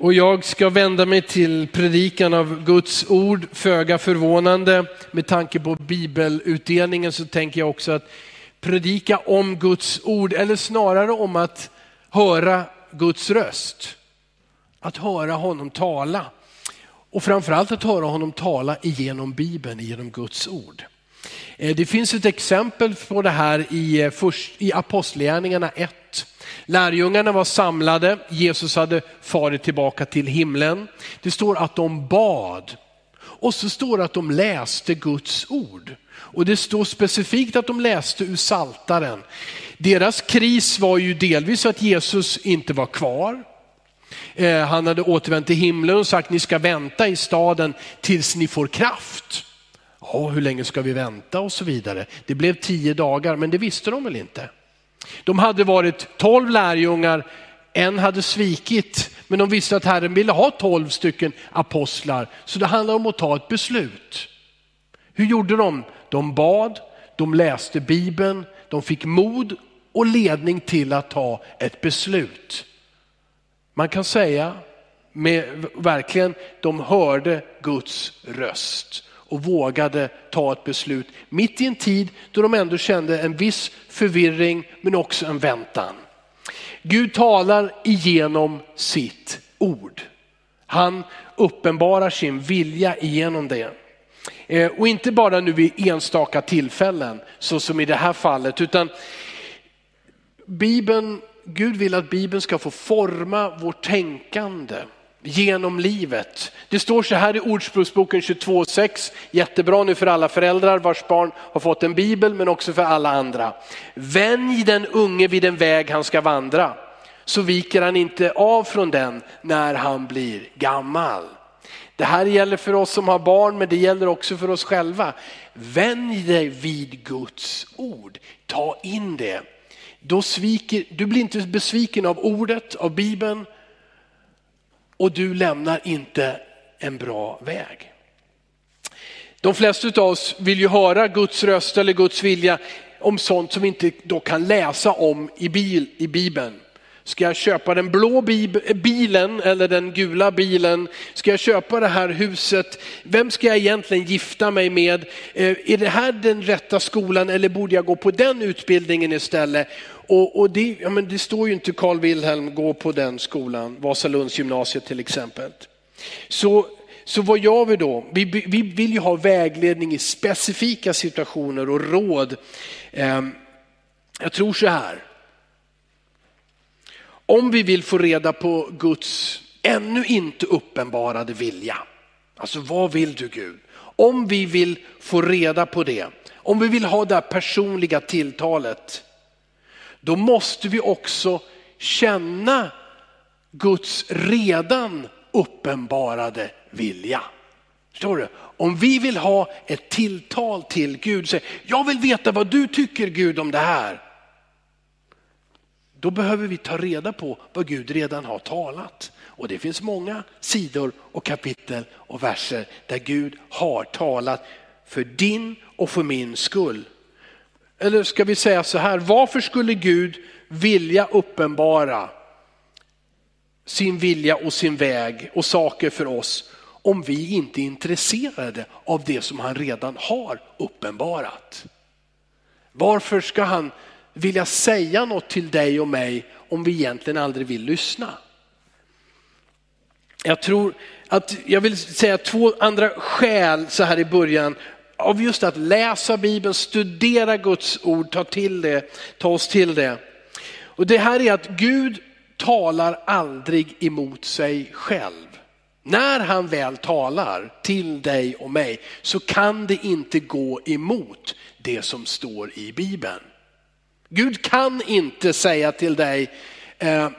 Och jag ska vända mig till predikan av Guds ord, föga förvånande. Med tanke på bibelutdelningen så tänker jag också att predika om Guds ord, eller snarare om att höra Guds röst. Att höra honom tala. Och framförallt att höra honom tala igenom Bibeln, genom Guds ord. Eh, det finns ett exempel på det här i, eh, i Apostlagärningarna 1. Lärjungarna var samlade, Jesus hade farit tillbaka till himlen. Det står att de bad och så står det att de läste Guds ord. Och det står specifikt att de läste ur saltaren. Deras kris var ju delvis att Jesus inte var kvar. Eh, han hade återvänt till himlen och sagt ni ska vänta i staden tills ni får kraft. Ja, hur länge ska vi vänta och så vidare. Det blev tio dagar, men det visste de väl inte. De hade varit tolv lärjungar, en hade svikit, men de visste att Herren ville ha tolv stycken apostlar. Så det handlar om att ta ett beslut. Hur gjorde de? De bad, de läste Bibeln, de fick mod och ledning till att ta ett beslut. Man kan säga med verkligen, de hörde Guds röst och vågade ta ett beslut mitt i en tid då de ändå kände en viss förvirring men också en väntan. Gud talar igenom sitt ord. Han uppenbarar sin vilja igenom det. Eh, och inte bara nu vid enstaka tillfällen så som i det här fallet utan Bibeln, Gud vill att Bibeln ska få forma vårt tänkande genom livet. Det står så här i Ordspråksboken 22.6, jättebra nu för alla föräldrar vars barn har fått en bibel men också för alla andra. Vänj den unge vid den väg han ska vandra så viker han inte av från den när han blir gammal. Det här gäller för oss som har barn men det gäller också för oss själva. Vänj dig vid Guds ord, ta in det. Då sviker, du blir inte besviken av ordet, av bibeln, och du lämnar inte en bra väg. De flesta av oss vill ju höra Guds röst eller Guds vilja om sånt som vi inte då kan läsa om i, bil, i Bibeln. Ska jag köpa den blå bilen eller den gula bilen? Ska jag köpa det här huset? Vem ska jag egentligen gifta mig med? Eh, är det här den rätta skolan eller borde jag gå på den utbildningen istället? Och, och det, ja, men det står ju inte Carl Wilhelm gå på den skolan, Vasalunds gymnasiet till exempel. Så, så vad gör vi då? Vi, vi vill ju ha vägledning i specifika situationer och råd. Ehm, jag tror så här. Om vi vill få reda på Guds ännu inte uppenbarade vilja, alltså vad vill du Gud? Om vi vill få reda på det, om vi vill ha det här personliga tilltalet, då måste vi också känna Guds redan uppenbarade vilja. Förstår du? Om vi vill ha ett tilltal till Gud, säg, jag vill veta vad du tycker Gud om det här. Då behöver vi ta reda på vad Gud redan har talat. Och det finns många sidor och kapitel och verser där Gud har talat för din och för min skull. Eller ska vi säga så här, varför skulle Gud vilja uppenbara sin vilja och sin väg och saker för oss om vi inte är intresserade av det som han redan har uppenbarat? Varför ska han vilja säga något till dig och mig om vi egentligen aldrig vill lyssna? Jag tror att jag vill säga två andra skäl så här i början av just att läsa Bibeln, studera Guds ord, ta till det, ta oss till det. Och det här är att Gud talar aldrig emot sig själv. När han väl talar till dig och mig så kan det inte gå emot det som står i Bibeln. Gud kan inte säga till dig, eh,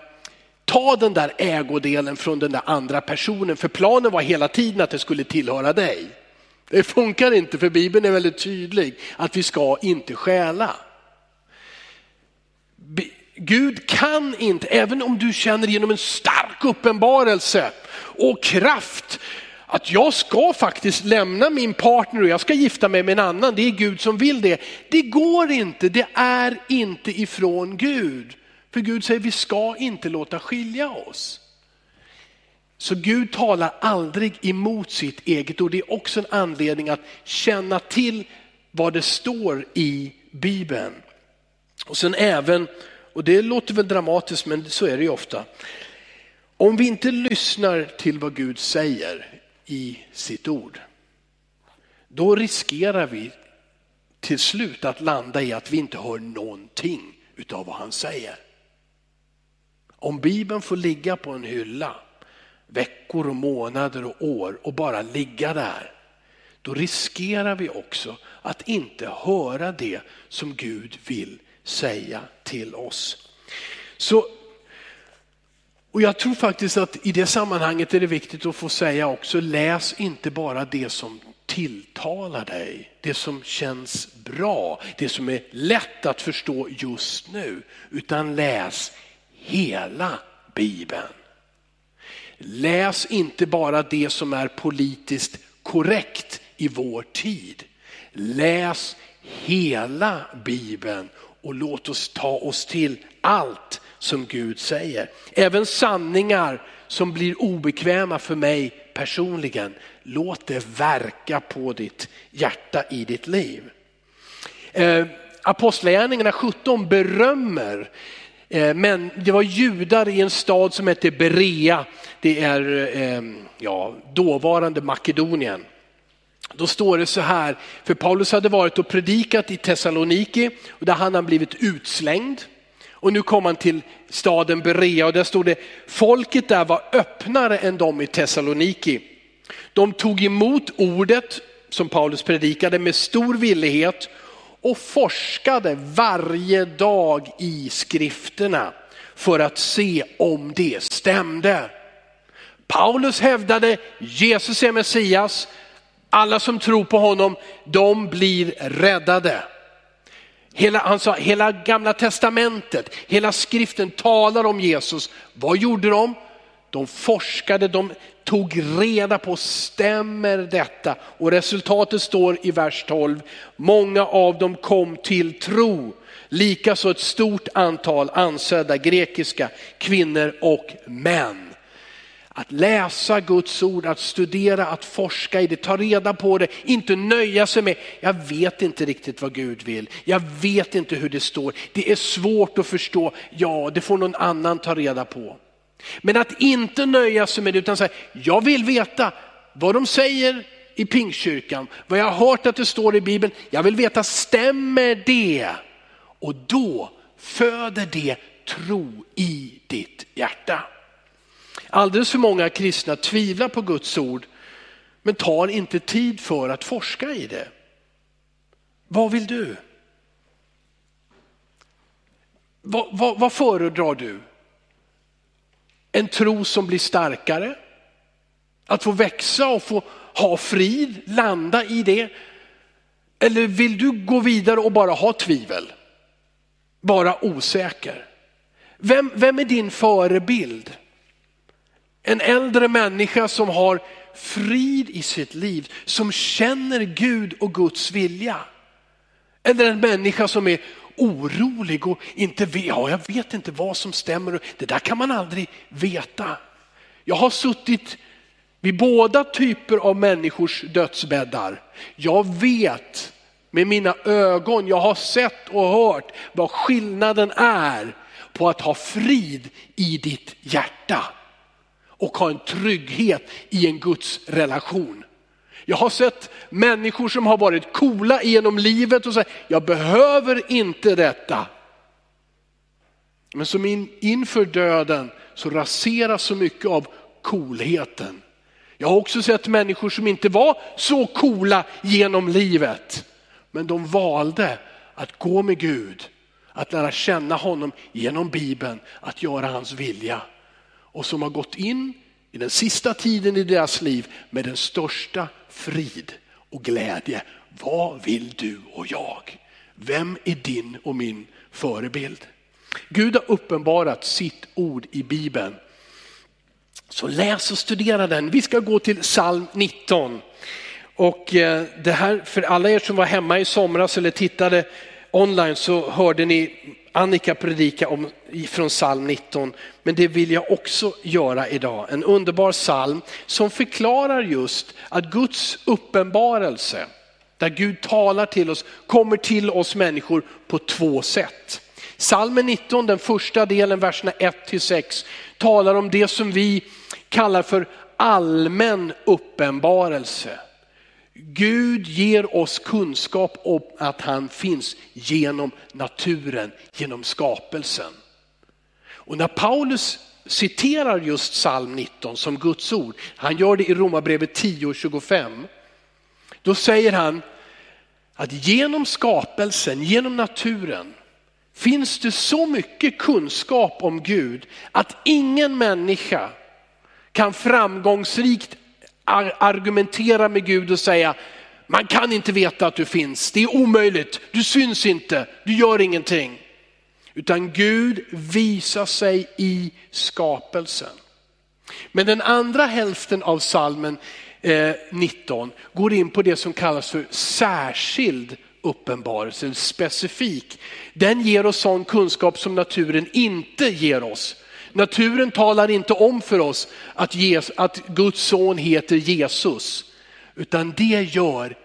ta den där ägodelen från den där andra personen, för planen var hela tiden att det skulle tillhöra dig. Det funkar inte för Bibeln är väldigt tydlig att vi ska inte stjäla. Gud kan inte, även om du känner genom en stark uppenbarelse och kraft att jag ska faktiskt lämna min partner och jag ska gifta mig med en annan, det är Gud som vill det. Det går inte, det är inte ifrån Gud. För Gud säger vi ska inte låta skilja oss. Så Gud talar aldrig emot sitt eget ord. Det är också en anledning att känna till vad det står i Bibeln. Och sen även, och det låter väl dramatiskt men så är det ju ofta. Om vi inte lyssnar till vad Gud säger i sitt ord, då riskerar vi till slut att landa i att vi inte hör någonting utav vad han säger. Om Bibeln får ligga på en hylla veckor och månader och år och bara ligga där, då riskerar vi också att inte höra det som Gud vill säga till oss. Så, och Jag tror faktiskt att i det sammanhanget är det viktigt att få säga också, läs inte bara det som tilltalar dig, det som känns bra, det som är lätt att förstå just nu, utan läs hela Bibeln. Läs inte bara det som är politiskt korrekt i vår tid. Läs hela Bibeln och låt oss ta oss till allt som Gud säger. Även sanningar som blir obekväma för mig personligen. Låt det verka på ditt hjärta i ditt liv. Eh, Apostlagärningarna 17 berömmer Eh, men det var judar i en stad som hette Berea, det är eh, ja, dåvarande Makedonien. Då står det så här, för Paulus hade varit och predikat i Thessaloniki och där hade han blivit utslängd. Och nu kom han till staden Berea och där stod det, folket där var öppnare än de i Thessaloniki. De tog emot ordet som Paulus predikade med stor villighet och forskade varje dag i skrifterna för att se om det stämde. Paulus hävdade Jesus är Messias, alla som tror på honom, de blir räddade. Hela, han sa, hela gamla testamentet, hela skriften talar om Jesus. Vad gjorde de? De forskade, de tog reda på, stämmer detta? Och resultatet står i vers 12. Många av dem kom till tro. Likaså ett stort antal ansedda grekiska kvinnor och män. Att läsa Guds ord, att studera, att forska i det, ta reda på det, inte nöja sig med, jag vet inte riktigt vad Gud vill, jag vet inte hur det står, det är svårt att förstå, ja det får någon annan ta reda på. Men att inte nöja sig med det utan säga, jag vill veta vad de säger i Pingstkyrkan, vad jag har hört att det står i Bibeln. Jag vill veta, stämmer det? Och då föder det tro i ditt hjärta. Alldeles för många kristna tvivlar på Guds ord men tar inte tid för att forska i det. Vad vill du? Vad, vad, vad föredrar du? En tro som blir starkare. Att få växa och få ha frid, landa i det. Eller vill du gå vidare och bara ha tvivel? Bara osäker. Vem, vem är din förebild? En äldre människa som har frid i sitt liv, som känner Gud och Guds vilja. Eller en människa som är orolig och inte vet, ja, jag vet inte vad som stämmer. Det där kan man aldrig veta. Jag har suttit vid båda typer av människors dödsbäddar. Jag vet med mina ögon, jag har sett och hört vad skillnaden är på att ha frid i ditt hjärta och ha en trygghet i en Guds relation. Jag har sett människor som har varit coola genom livet och sagt, jag behöver inte detta. Men som in, inför döden så raseras så mycket av coolheten. Jag har också sett människor som inte var så coola genom livet. Men de valde att gå med Gud, att lära känna honom genom Bibeln, att göra hans vilja. Och som har gått in i den sista tiden i deras liv med den största frid och glädje. Vad vill du och jag? Vem är din och min förebild? Gud har uppenbarat sitt ord i Bibeln. Så läs och studera den. Vi ska gå till psalm 19. Och eh, det här, för alla er som var hemma i somras eller tittade online så hörde ni Annika predika om, från psalm 19, men det vill jag också göra idag. En underbar psalm som förklarar just att Guds uppenbarelse, där Gud talar till oss, kommer till oss människor på två sätt. Salmen 19, den första delen, verserna 1 6, talar om det som vi kallar för allmän uppenbarelse. Gud ger oss kunskap om att han finns genom naturen, genom skapelsen. Och när Paulus citerar just psalm 19 som Guds ord, han gör det i Romarbrevet 10.25, då säger han att genom skapelsen, genom naturen, finns det så mycket kunskap om Gud att ingen människa kan framgångsrikt argumentera med Gud och säga, man kan inte veta att du finns, det är omöjligt, du syns inte, du gör ingenting. Utan Gud visar sig i skapelsen. Men den andra hälften av salmen eh, 19 går in på det som kallas för särskild uppenbarelse, specifik. Den ger oss sån kunskap som naturen inte ger oss. Naturen talar inte om för oss att, Jesus, att Guds son heter Jesus, utan det gör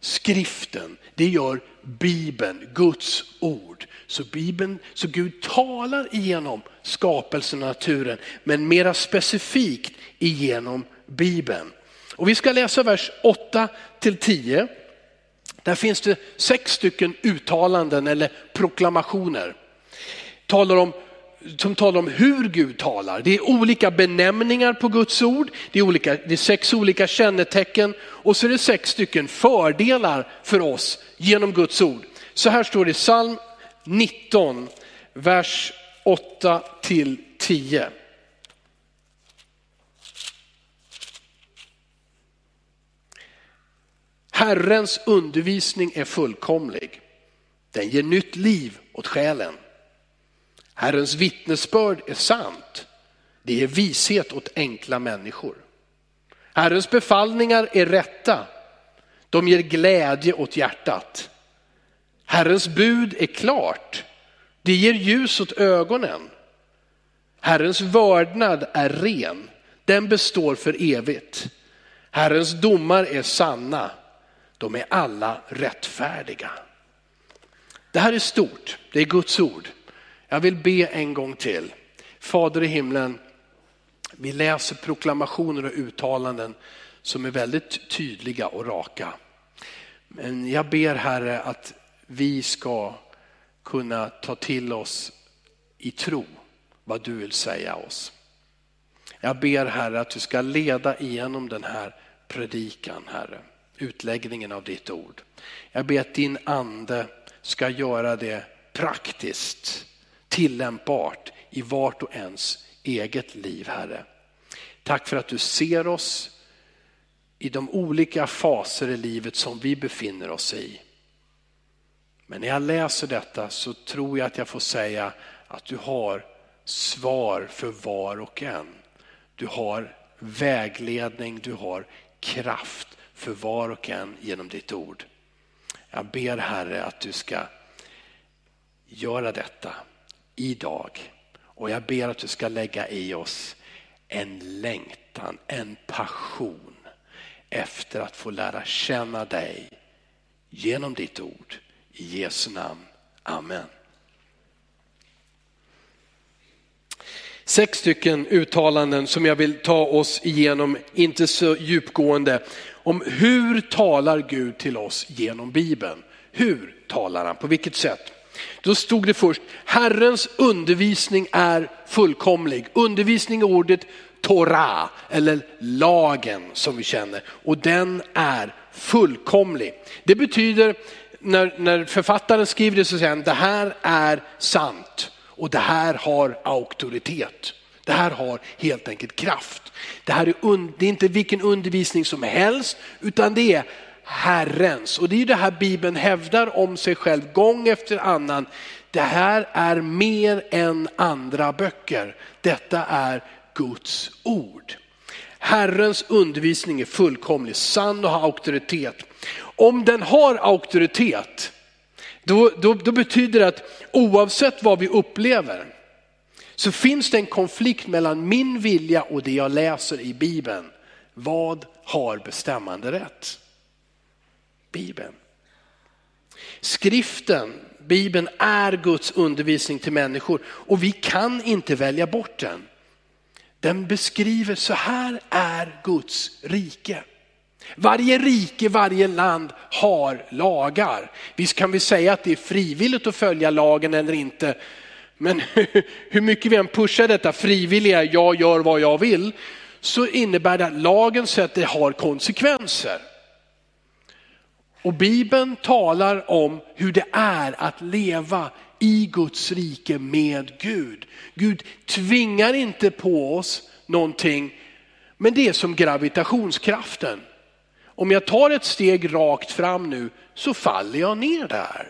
skriften, det gör Bibeln, Guds ord. Så, Bibeln, så Gud talar igenom skapelsen och naturen, men mera specifikt igenom Bibeln. Och vi ska läsa vers 8 till 10. Där finns det sex stycken uttalanden eller proklamationer. Talar om som talar om hur Gud talar. Det är olika benämningar på Guds ord, det är, olika, det är sex olika kännetecken och så är det sex stycken fördelar för oss genom Guds ord. Så här står det i psalm 19, vers 8 till 10. Herrens undervisning är fullkomlig. Den ger nytt liv åt själen. Herrens vittnesbörd är sant. Det är vishet åt enkla människor. Herrens befallningar är rätta. De ger glädje åt hjärtat. Herrens bud är klart. Det ger ljus åt ögonen. Herrens vördnad är ren. Den består för evigt. Herrens domar är sanna. De är alla rättfärdiga. Det här är stort. Det är Guds ord. Jag vill be en gång till. Fader i himlen, vi läser proklamationer och uttalanden som är väldigt tydliga och raka. Men jag ber Herre att vi ska kunna ta till oss i tro vad du vill säga oss. Jag ber Herre att du ska leda igenom den här predikan Herre, utläggningen av ditt ord. Jag ber att din ande ska göra det praktiskt tillämpbart i vart och ens eget liv, Herre. Tack för att du ser oss i de olika faser i livet som vi befinner oss i. Men när jag läser detta så tror jag att jag får säga att du har svar för var och en. Du har vägledning, du har kraft för var och en genom ditt ord. Jag ber Herre att du ska göra detta idag. Och jag ber att du ska lägga i oss en längtan, en passion efter att få lära känna dig genom ditt ord. I Jesu namn. Amen. Sex stycken uttalanden som jag vill ta oss igenom, inte så djupgående, om hur talar Gud till oss genom Bibeln? Hur talar han? På vilket sätt? Då stod det först, Herrens undervisning är fullkomlig. Undervisning är ordet Torah eller lagen som vi känner och den är fullkomlig. Det betyder när, när författaren skriver det så säger han det här är sant och det här har auktoritet. Det här har helt enkelt kraft. Det här är, det är inte vilken undervisning som helst utan det är Herrens. Och det är ju det här Bibeln hävdar om sig själv gång efter annan. Det här är mer än andra böcker. Detta är Guds ord. Herrens undervisning är fullkomlig, sann och har auktoritet. Om den har auktoritet, Då, då, då betyder det att oavsett vad vi upplever så finns det en konflikt mellan min vilja och det jag läser i Bibeln. Vad har bestämmande rätt? Bibeln. Skriften, Bibeln är Guds undervisning till människor och vi kan inte välja bort den. Den beskriver så här är Guds rike. Varje rike, varje land har lagar. Visst kan vi säga att det är frivilligt att följa lagen eller inte. Men hur mycket vi än pushar detta frivilliga, jag gör vad jag vill, så innebär det att lagen sätter, att det har konsekvenser. Och Bibeln talar om hur det är att leva i Guds rike med Gud. Gud tvingar inte på oss någonting, men det är som gravitationskraften. Om jag tar ett steg rakt fram nu så faller jag ner där.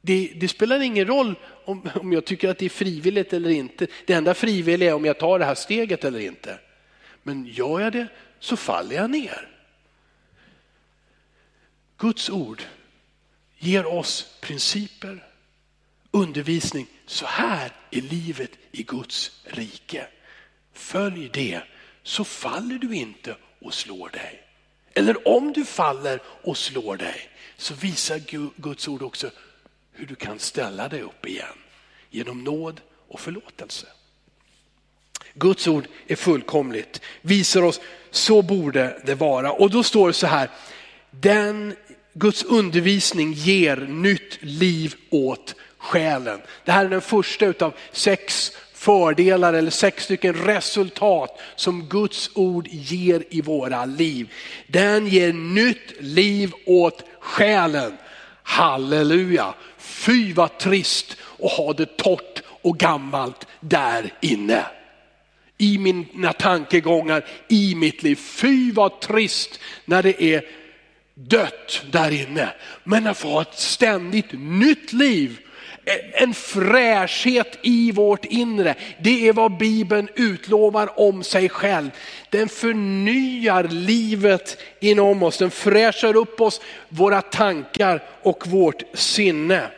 Det, det, spelar ingen roll om, om jag tycker att det är frivilligt eller inte. Det enda frivilliga är om jag tar det här steget eller inte. Men gör jag det så faller jag ner. Guds ord ger oss principer, undervisning. Så här är livet i Guds rike. Följ det så faller du inte och slår dig. Eller om du faller och slår dig så visar Guds ord också hur du kan ställa dig upp igen genom nåd och förlåtelse. Guds ord är fullkomligt, visar oss så borde det vara. Och då står det så här, den Guds undervisning ger nytt liv åt själen. Det här är den första utav sex fördelar eller sex stycken resultat som Guds ord ger i våra liv. Den ger nytt liv åt själen. Halleluja! Fy vad trist att ha det torrt och gammalt där inne. I mina tankegångar, i mitt liv. Fy vad trist när det är dött där inne. Men att få ha ett ständigt nytt liv eh, en fräschhet i vårt inre. Det är vad Bibeln utlovar om sig själv. Den förnyar livet inom oss, den fräschar upp oss, våra tankar och vårt sinne.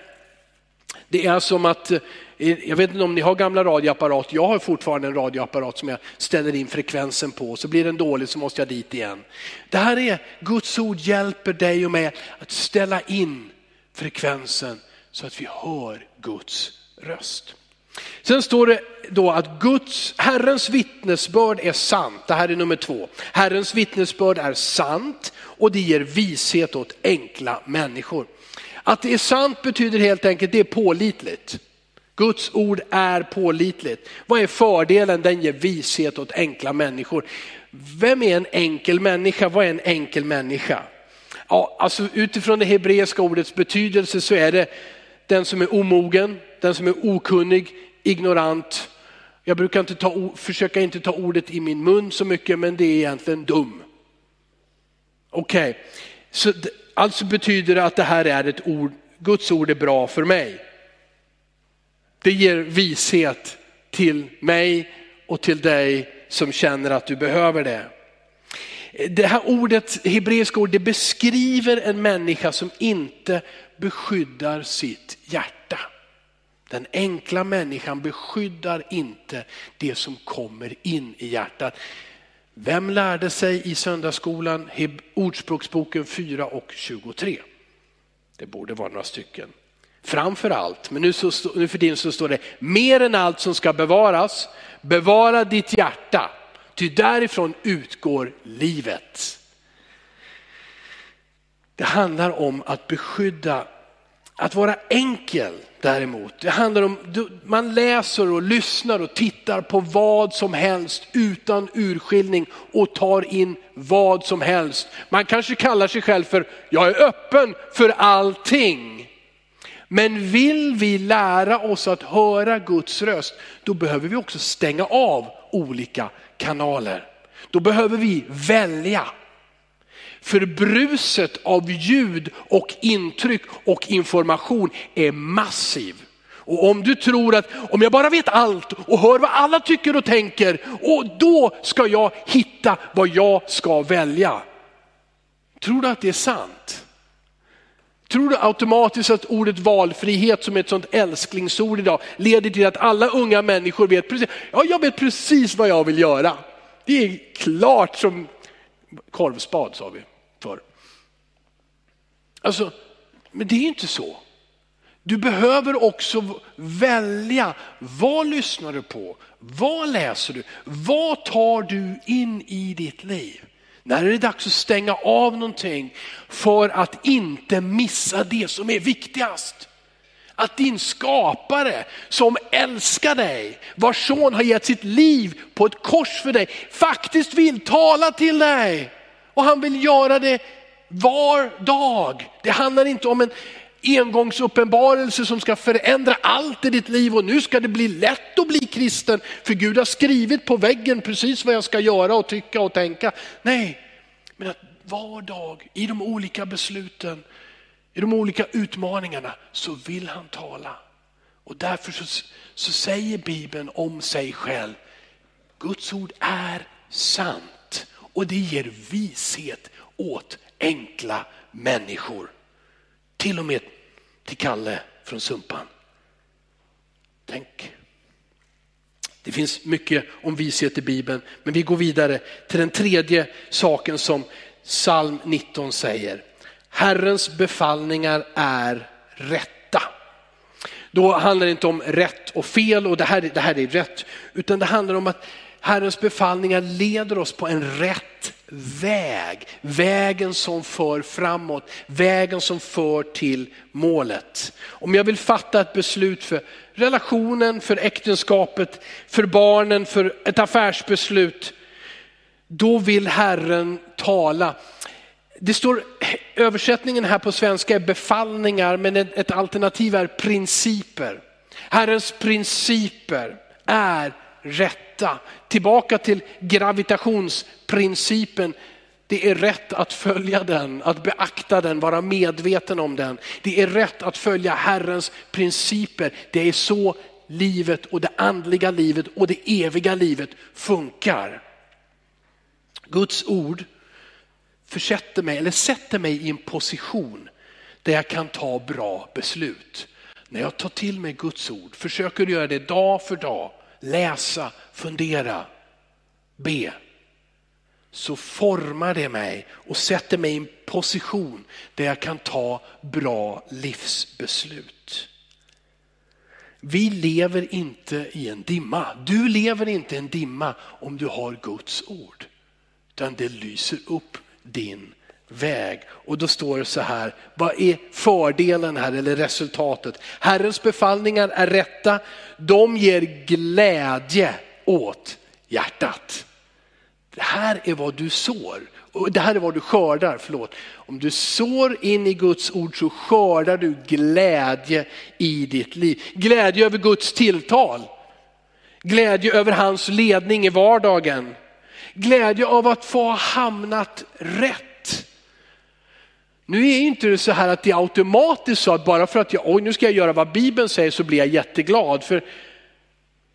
Det är som att, eh, jag vet inte om ni har gamla radioapparat, jag har fortfarande en radioapparat som jag ställer in frekvensen på, så blir den dålig så måste jag dit igen. Det här är, Guds ord hjälper dig och mig att ställa in frekvensen så att vi hör Guds röst. Sen står det då att Guds, Herrens vittnesbörd är sant. Det här är nummer två. Herrens vittnesbörd är sant och det ger vishet åt enkla människor. Att det är sant betyder helt enkelt det är pålitligt. Guds ord är pålitligt. Vad är fördelen? Den ger vishet åt enkla människor. Vem är en enkel människa? Vad är en enkel människa? Ja, alltså utifrån det hebreiska ordets betydelse så är det den som är omogen, den som är okunnig, ignorant. Jag brukar inte ta, försöka inte ta ordet i min mun så mycket, men det är egentligen dum. Okej, okay. så alltså betyder det att det här är ett ord, Guds ord är bra för mig. Det ger vishet till mig och till dig som känner att du behöver det. Det här ordet, hebreiska ord, det beskriver en människa som inte beskyddar sitt hjärta. Den enkla människan beskyddar inte det som kommer in i hjärtat. Vem lärde sig i söndagsskolan Ordspråksboken 4 och 23? Det borde vara några stycken. Framför allt, men nu, så, nu för tiden så står det, mer än allt som ska bevaras, bevara ditt hjärta, ty därifrån utgår livet. Det handlar om att beskydda, att vara enkel däremot. Det handlar om, man läser och lyssnar och tittar på vad som helst utan urskiljning och tar in vad som helst. Man kanske kallar sig själv för, jag är öppen för allting. Men vill vi lära oss att höra Guds röst, då behöver vi också stänga av olika kanaler. Då behöver vi välja. För bruset av ljud och intryck och information är massiv. Och om du tror att om jag bara vet allt och hör vad alla tycker och tänker och då ska jag hitta vad jag ska välja. Tror du att det är sant? Tror du automatiskt att ordet valfrihet som är ett sånt älsklingsord idag leder till att alla unga människor vet precis, ja jag vet precis vad jag vill göra. Det är klart som korvspad sa vi förr. Alltså, men det är inte så. Du behöver också välja, vad lyssnar du på? Vad läser du? Vad tar du in i ditt liv? När är det dags att stänga av någonting för att inte missa det som är viktigast? Att din skapare som älskar dig, vars son har gett sitt liv på ett kors för dig, faktiskt vill tala till dig. Och han vill göra det var dag. Det handlar inte om en engångsuppenbarelse som ska förändra allt i ditt liv och nu ska det bli lätt att bli kristen för Gud har skrivit på väggen precis vad jag ska göra och tycka och tänka. Nej, men att var dag i de olika besluten, i de olika utmaningarna så vill han tala. Och därför så, så säger Bibeln om sig själv, Guds ord är sant och det ger vishet åt enkla människor. Till och med till Kalle från Sumpan. Tänk. Det finns mycket om vishet i Bibeln, men vi går vidare till den tredje saken som psalm 19 säger. Herrens befallningar är rätta. Då handlar det inte om rätt och fel och det här, det här är rätt, utan det handlar om att Herrens befallningar leder oss på en rätt väg. Vägen som för framåt, vägen som för till målet. Om jag vill fatta ett beslut för relationen, för äktenskapet, för barnen, för ett affärsbeslut, då vill Herren tala. Det står, översättningen här på svenska är befallningar, men ett alternativ är principer. Herrens principer är rätta. Tillbaka till gravitationsprincipen. Det är rätt att följa den, att beakta den, vara medveten om den. Det är rätt att följa Herrens principer. Det är så livet och det andliga livet och det eviga livet funkar. Guds ord försätter mig, eller sätter mig i en position där jag kan ta bra beslut. När jag tar till mig Guds ord, försöker göra det dag för dag, läsa, fundera, be, så formar det mig och sätter mig i en position där jag kan ta bra livsbeslut. Vi lever inte i en dimma. Du lever inte i en dimma om du har Guds ord. Utan det lyser upp din väg. Och då står det så här, vad är fördelen här eller resultatet? Herrens befallningar är rätta, de ger glädje åt hjärtat. Det här är vad du sår. Och det här är vad du skördar, förlåt. Om du sår in i Guds ord så skördar du glädje i ditt liv. Glädje över Guds tilltal. Glädje över hans ledning i vardagen. Glädje av att få ha hamnat rätt. Nu är inte det så här att det är automatiskt så att bara för att jag, oj nu ska jag göra vad Bibeln säger så blir jag jätteglad. För,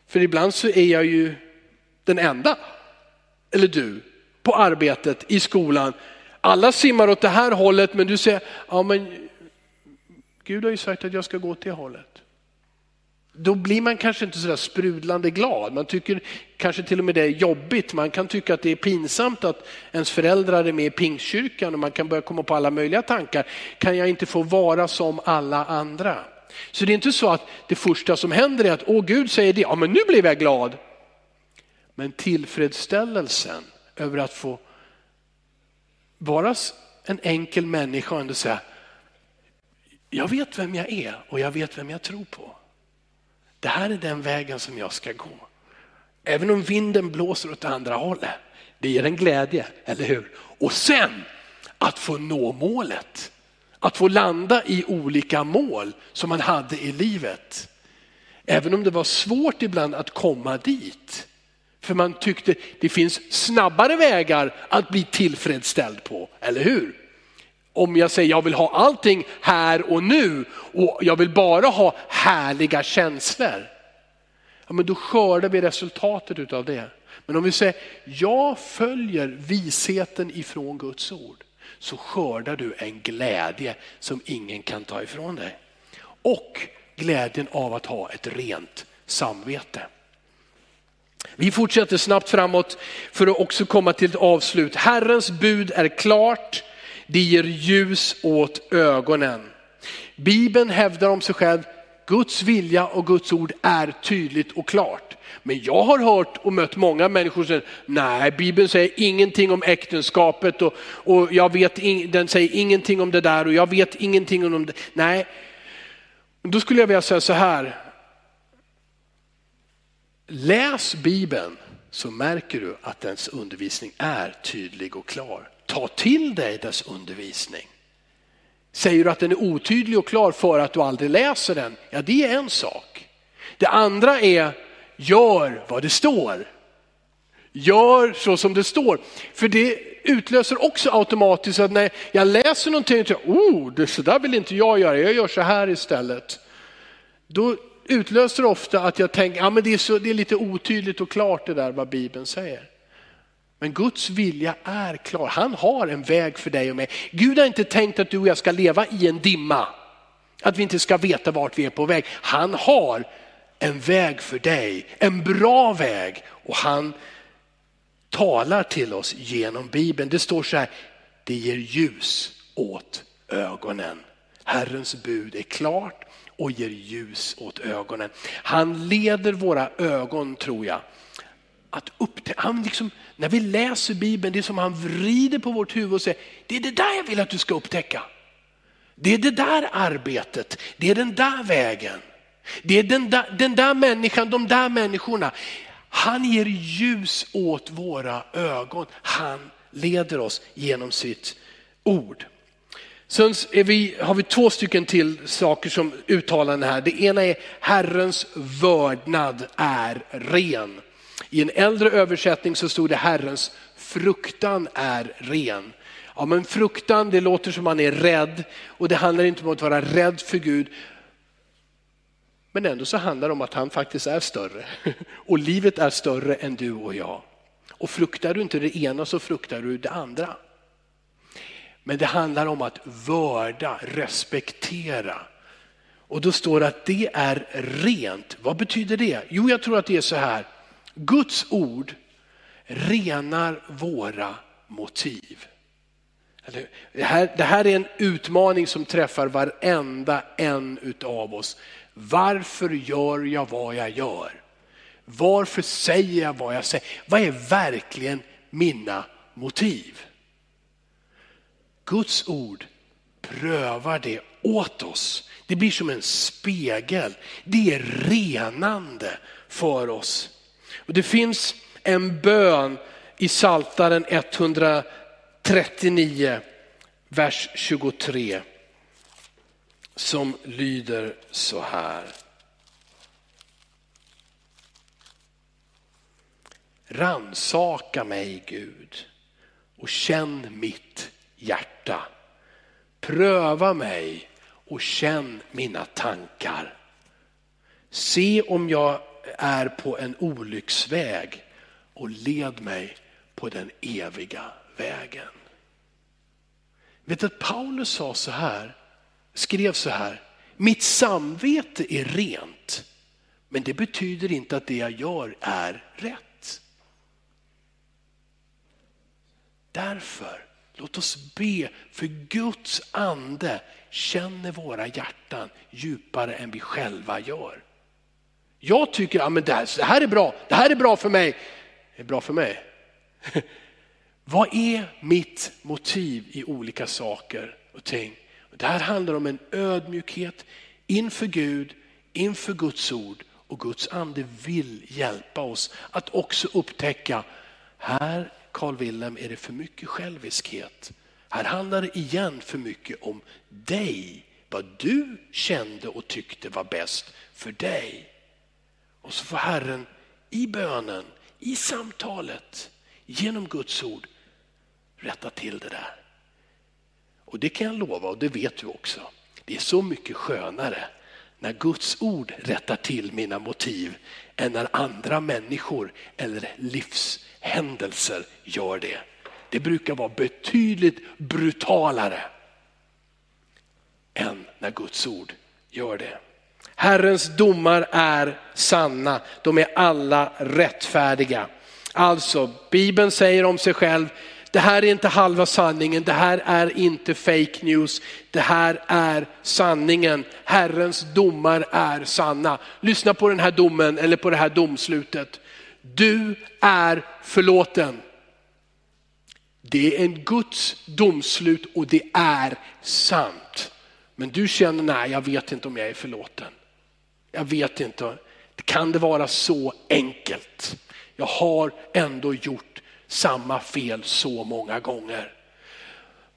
för ibland så är jag ju den enda, eller du, på arbetet, i skolan. Alla simmar åt det här hållet men du säger, ja men Gud har ju sagt att jag ska gå åt det hållet då blir man kanske inte sådär sprudlande glad. Man tycker kanske till och med det är jobbigt. Man kan tycka att det är pinsamt att ens föräldrar är med i pingstkyrkan och man kan börja komma på alla möjliga tankar. Kan jag inte få vara som alla andra? Så det är inte så att det första som händer är att, åh Gud säger det, ja men nu blev jag glad. Men tillfredsställelsen över att få vara en enkel människa och ändå säga, jag vet vem jag är och jag vet vem jag tror på. Det här är den vägen som jag ska gå. Även om vinden blåser åt andra hållet. Det ger en glädje, eller hur? Och sen att få nå målet. Att få landa i olika mål som man hade i livet. Även om det var svårt ibland att komma dit. För man tyckte det finns snabbare vägar att bli tillfredsställd på, eller hur? Om jag säger jag vill ha allting här och nu och jag vill bara ha härliga känslor. Ja, men då skördar vi resultatet av det. Men om vi säger jag följer visheten ifrån Guds ord. så skördar du en glädje som ingen kan ta ifrån dig. Och glädjen av att ha ett rent samvete. Vi fortsätter snabbt framåt för att också komma till ett avslut. Herrens bud är klart, det ger ljus åt ögonen. Bibeln hävdar om sig själv, Guds vilja och Guds ord är tydligt och klart. Men jag har hört och mött många människor som säger, nej Bibeln säger ingenting om äktenskapet och, och jag vet, den säger ingenting om det där och jag vet ingenting om det. Nej, då skulle jag vilja säga så här, Läs Bibeln så märker du att dess undervisning är tydlig och klar. Ta till dig dess undervisning. Säger du att den är otydlig och klar för att du aldrig läser den, ja det är en sak. Det andra är, gör vad det står. Gör så som det står. För det utlöser också automatiskt att när jag läser någonting, oh, det så där vill inte jag göra, jag gör så här istället. Då utlöser det ofta att jag tänker, ja men det är, så, det är lite otydligt och klart det där vad Bibeln säger. Men Guds vilja är klar. Han har en väg för dig och mig. Gud har inte tänkt att du och jag ska leva i en dimma. Att vi inte ska veta vart vi är på väg. Han har en väg för dig, en bra väg. Och han talar till oss genom Bibeln. Det står så här, det ger ljus åt ögonen. Herrens bud är klart och ger ljus åt ögonen. Han leder våra ögon tror jag. Att upptäcka, han liksom, när vi läser Bibeln, det är som han vrider på vårt huvud och säger, det är det där jag vill att du ska upptäcka. Det är det där arbetet, det är den där vägen. Det är den där, den där människan, de där människorna. Han ger ljus åt våra ögon. Han leder oss genom sitt ord. Sen vi, har vi två stycken till saker som uttalanden här. Det ena är Herrens vördnad är ren. I en äldre översättning så stod det Herrens fruktan är ren. Ja men fruktan det låter som man är rädd och det handlar inte om att vara rädd för Gud. Men ändå så handlar det om att han faktiskt är större och livet är större än du och jag. Och fruktar du inte det ena så fruktar du det andra. Men det handlar om att vörda, respektera. Och då står det att det är rent. Vad betyder det? Jo, jag tror att det är så här. Guds ord renar våra motiv. Det här, det här är en utmaning som träffar varenda en utav oss. Varför gör jag vad jag gör? Varför säger jag vad jag säger? Vad är verkligen mina motiv? Guds ord prövar det åt oss. Det blir som en spegel. Det är renande för oss. Och det finns en bön i Saltaren 139, vers 23 som lyder så här. Ransaka mig Gud och känn mitt hjärta. Pröva mig och känn mina tankar. Se om jag är på en olycksväg och led mig på den eviga vägen. Vet du att Paulus sa så här, skrev så här, mitt samvete är rent, men det betyder inte att det jag gör är rätt. Därför Låt oss be för Guds ande känner våra hjärtan djupare än vi själva gör. Jag tycker att ja, det, det här är bra, det här är bra för mig. Det är bra för mig. Vad är mitt motiv i olika saker och ting? Det här handlar om en ödmjukhet inför Gud, inför Guds ord och Guds ande vill hjälpa oss att också upptäcka, här Carl Wilhelm är det för mycket själviskhet. Här handlar det igen för mycket om dig, vad du kände och tyckte var bäst för dig. Och så får Herren i bönen, i samtalet, genom Guds ord rätta till det där. Och det kan jag lova och det vet du också. Det är så mycket skönare när Guds ord rättar till mina motiv än när andra människor eller livshändelser gör det. det brukar vara betydligt brutalare än när Guds ord gör det. Herrens domar är sanna, de är alla rättfärdiga. Alltså, Bibeln säger om sig själv, det här är inte halva sanningen, det här är inte fake news, det här är sanningen. Herrens domar är sanna. Lyssna på den här domen eller på det här domslutet. Du är förlåten. Det är en Guds domslut och det är sant. Men du känner, nej jag vet inte om jag är förlåten. Jag vet inte, kan det vara så enkelt? Jag har ändå gjort samma fel så många gånger.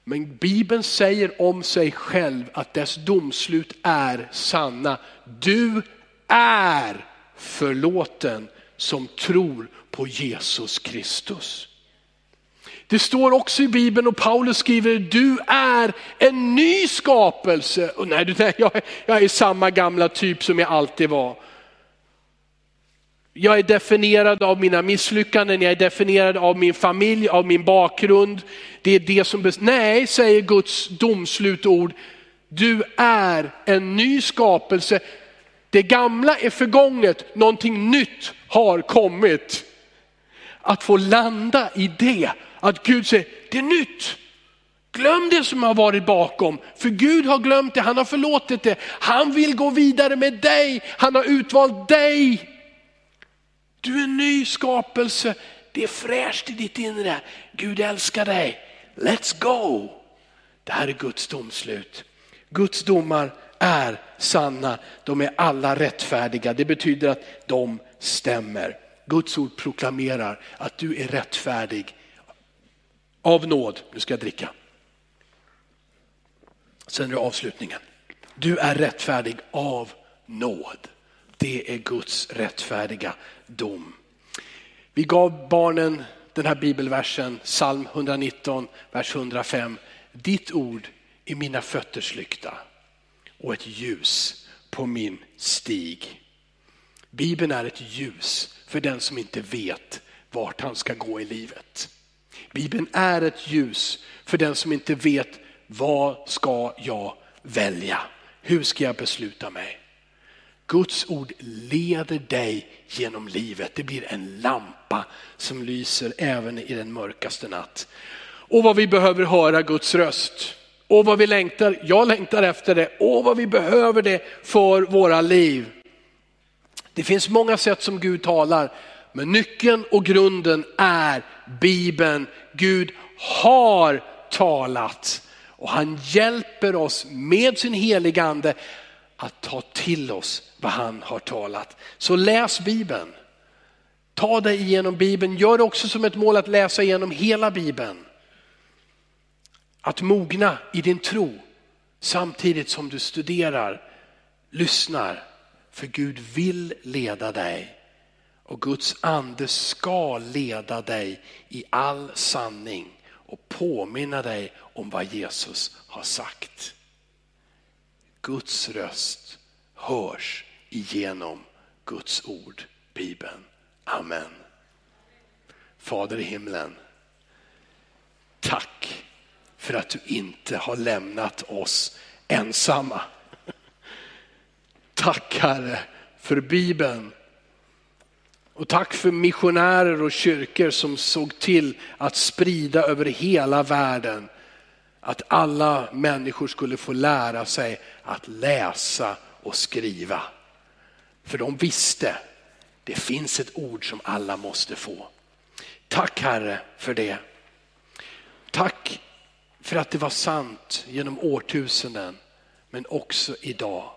Men Bibeln säger om sig själv att dess domslut är sanna. Du är förlåten som tror på Jesus Kristus. Det står också i Bibeln och Paulus skriver, du är en ny skapelse. Och nej, nej jag, jag är samma gamla typ som jag alltid var. Jag är definierad av mina misslyckanden, jag är definierad av min familj, av min bakgrund. Det är det som, nej säger Guds domslutord, du är en ny skapelse. Det gamla är förgånget, någonting nytt har kommit. Att få landa i det, att Gud säger, det är nytt. Glöm det som har varit bakom, för Gud har glömt det, han har förlåtit det. Han vill gå vidare med dig, han har utvalt dig. Du är en ny skapelse, det är fräscht i ditt inre. Gud älskar dig, let's go. Det här är Guds domslut. Guds domar är sanna, de är alla rättfärdiga. Det betyder att de stämmer. Guds ord proklamerar att du är rättfärdig av nåd. Nu ska jag dricka. Sen är det avslutningen. Du är rättfärdig av nåd. Det är Guds rättfärdiga dom. Vi gav barnen den här bibelversen, psalm 119, vers 105. Ditt ord är mina fötters lykta och ett ljus på min stig. Bibeln är ett ljus för den som inte vet vart han ska gå i livet. Bibeln är ett ljus för den som inte vet vad ska jag välja? Hur ska jag besluta mig? Guds ord leder dig genom livet. Det blir en lampa som lyser även i den mörkaste natt. Och vad vi behöver höra Guds röst. Och vad vi längtar, jag längtar efter det. Och vad vi behöver det för våra liv. Det finns många sätt som Gud talar, men nyckeln och grunden är Bibeln. Gud har talat och han hjälper oss med sin heliga ande att ta till oss vad han har talat. Så läs Bibeln. Ta dig igenom Bibeln. Gör det också som ett mål att läsa igenom hela Bibeln. Att mogna i din tro samtidigt som du studerar, lyssnar. För Gud vill leda dig och Guds ande ska leda dig i all sanning och påminna dig om vad Jesus har sagt. Guds röst hörs igenom Guds ord, Bibeln. Amen. Fader i himlen, tack för att du inte har lämnat oss ensamma. Tack Herre för Bibeln. Och tack för missionärer och kyrkor som såg till att sprida över hela världen att alla människor skulle få lära sig att läsa och skriva. För de visste, det finns ett ord som alla måste få. Tack Herre för det. Tack för att det var sant genom årtusenden, men också idag.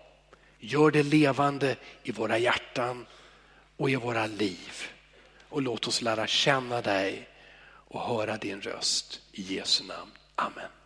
Gör det levande i våra hjärtan och i våra liv. Och låt oss lära känna dig och höra din röst i Jesu namn. Amen.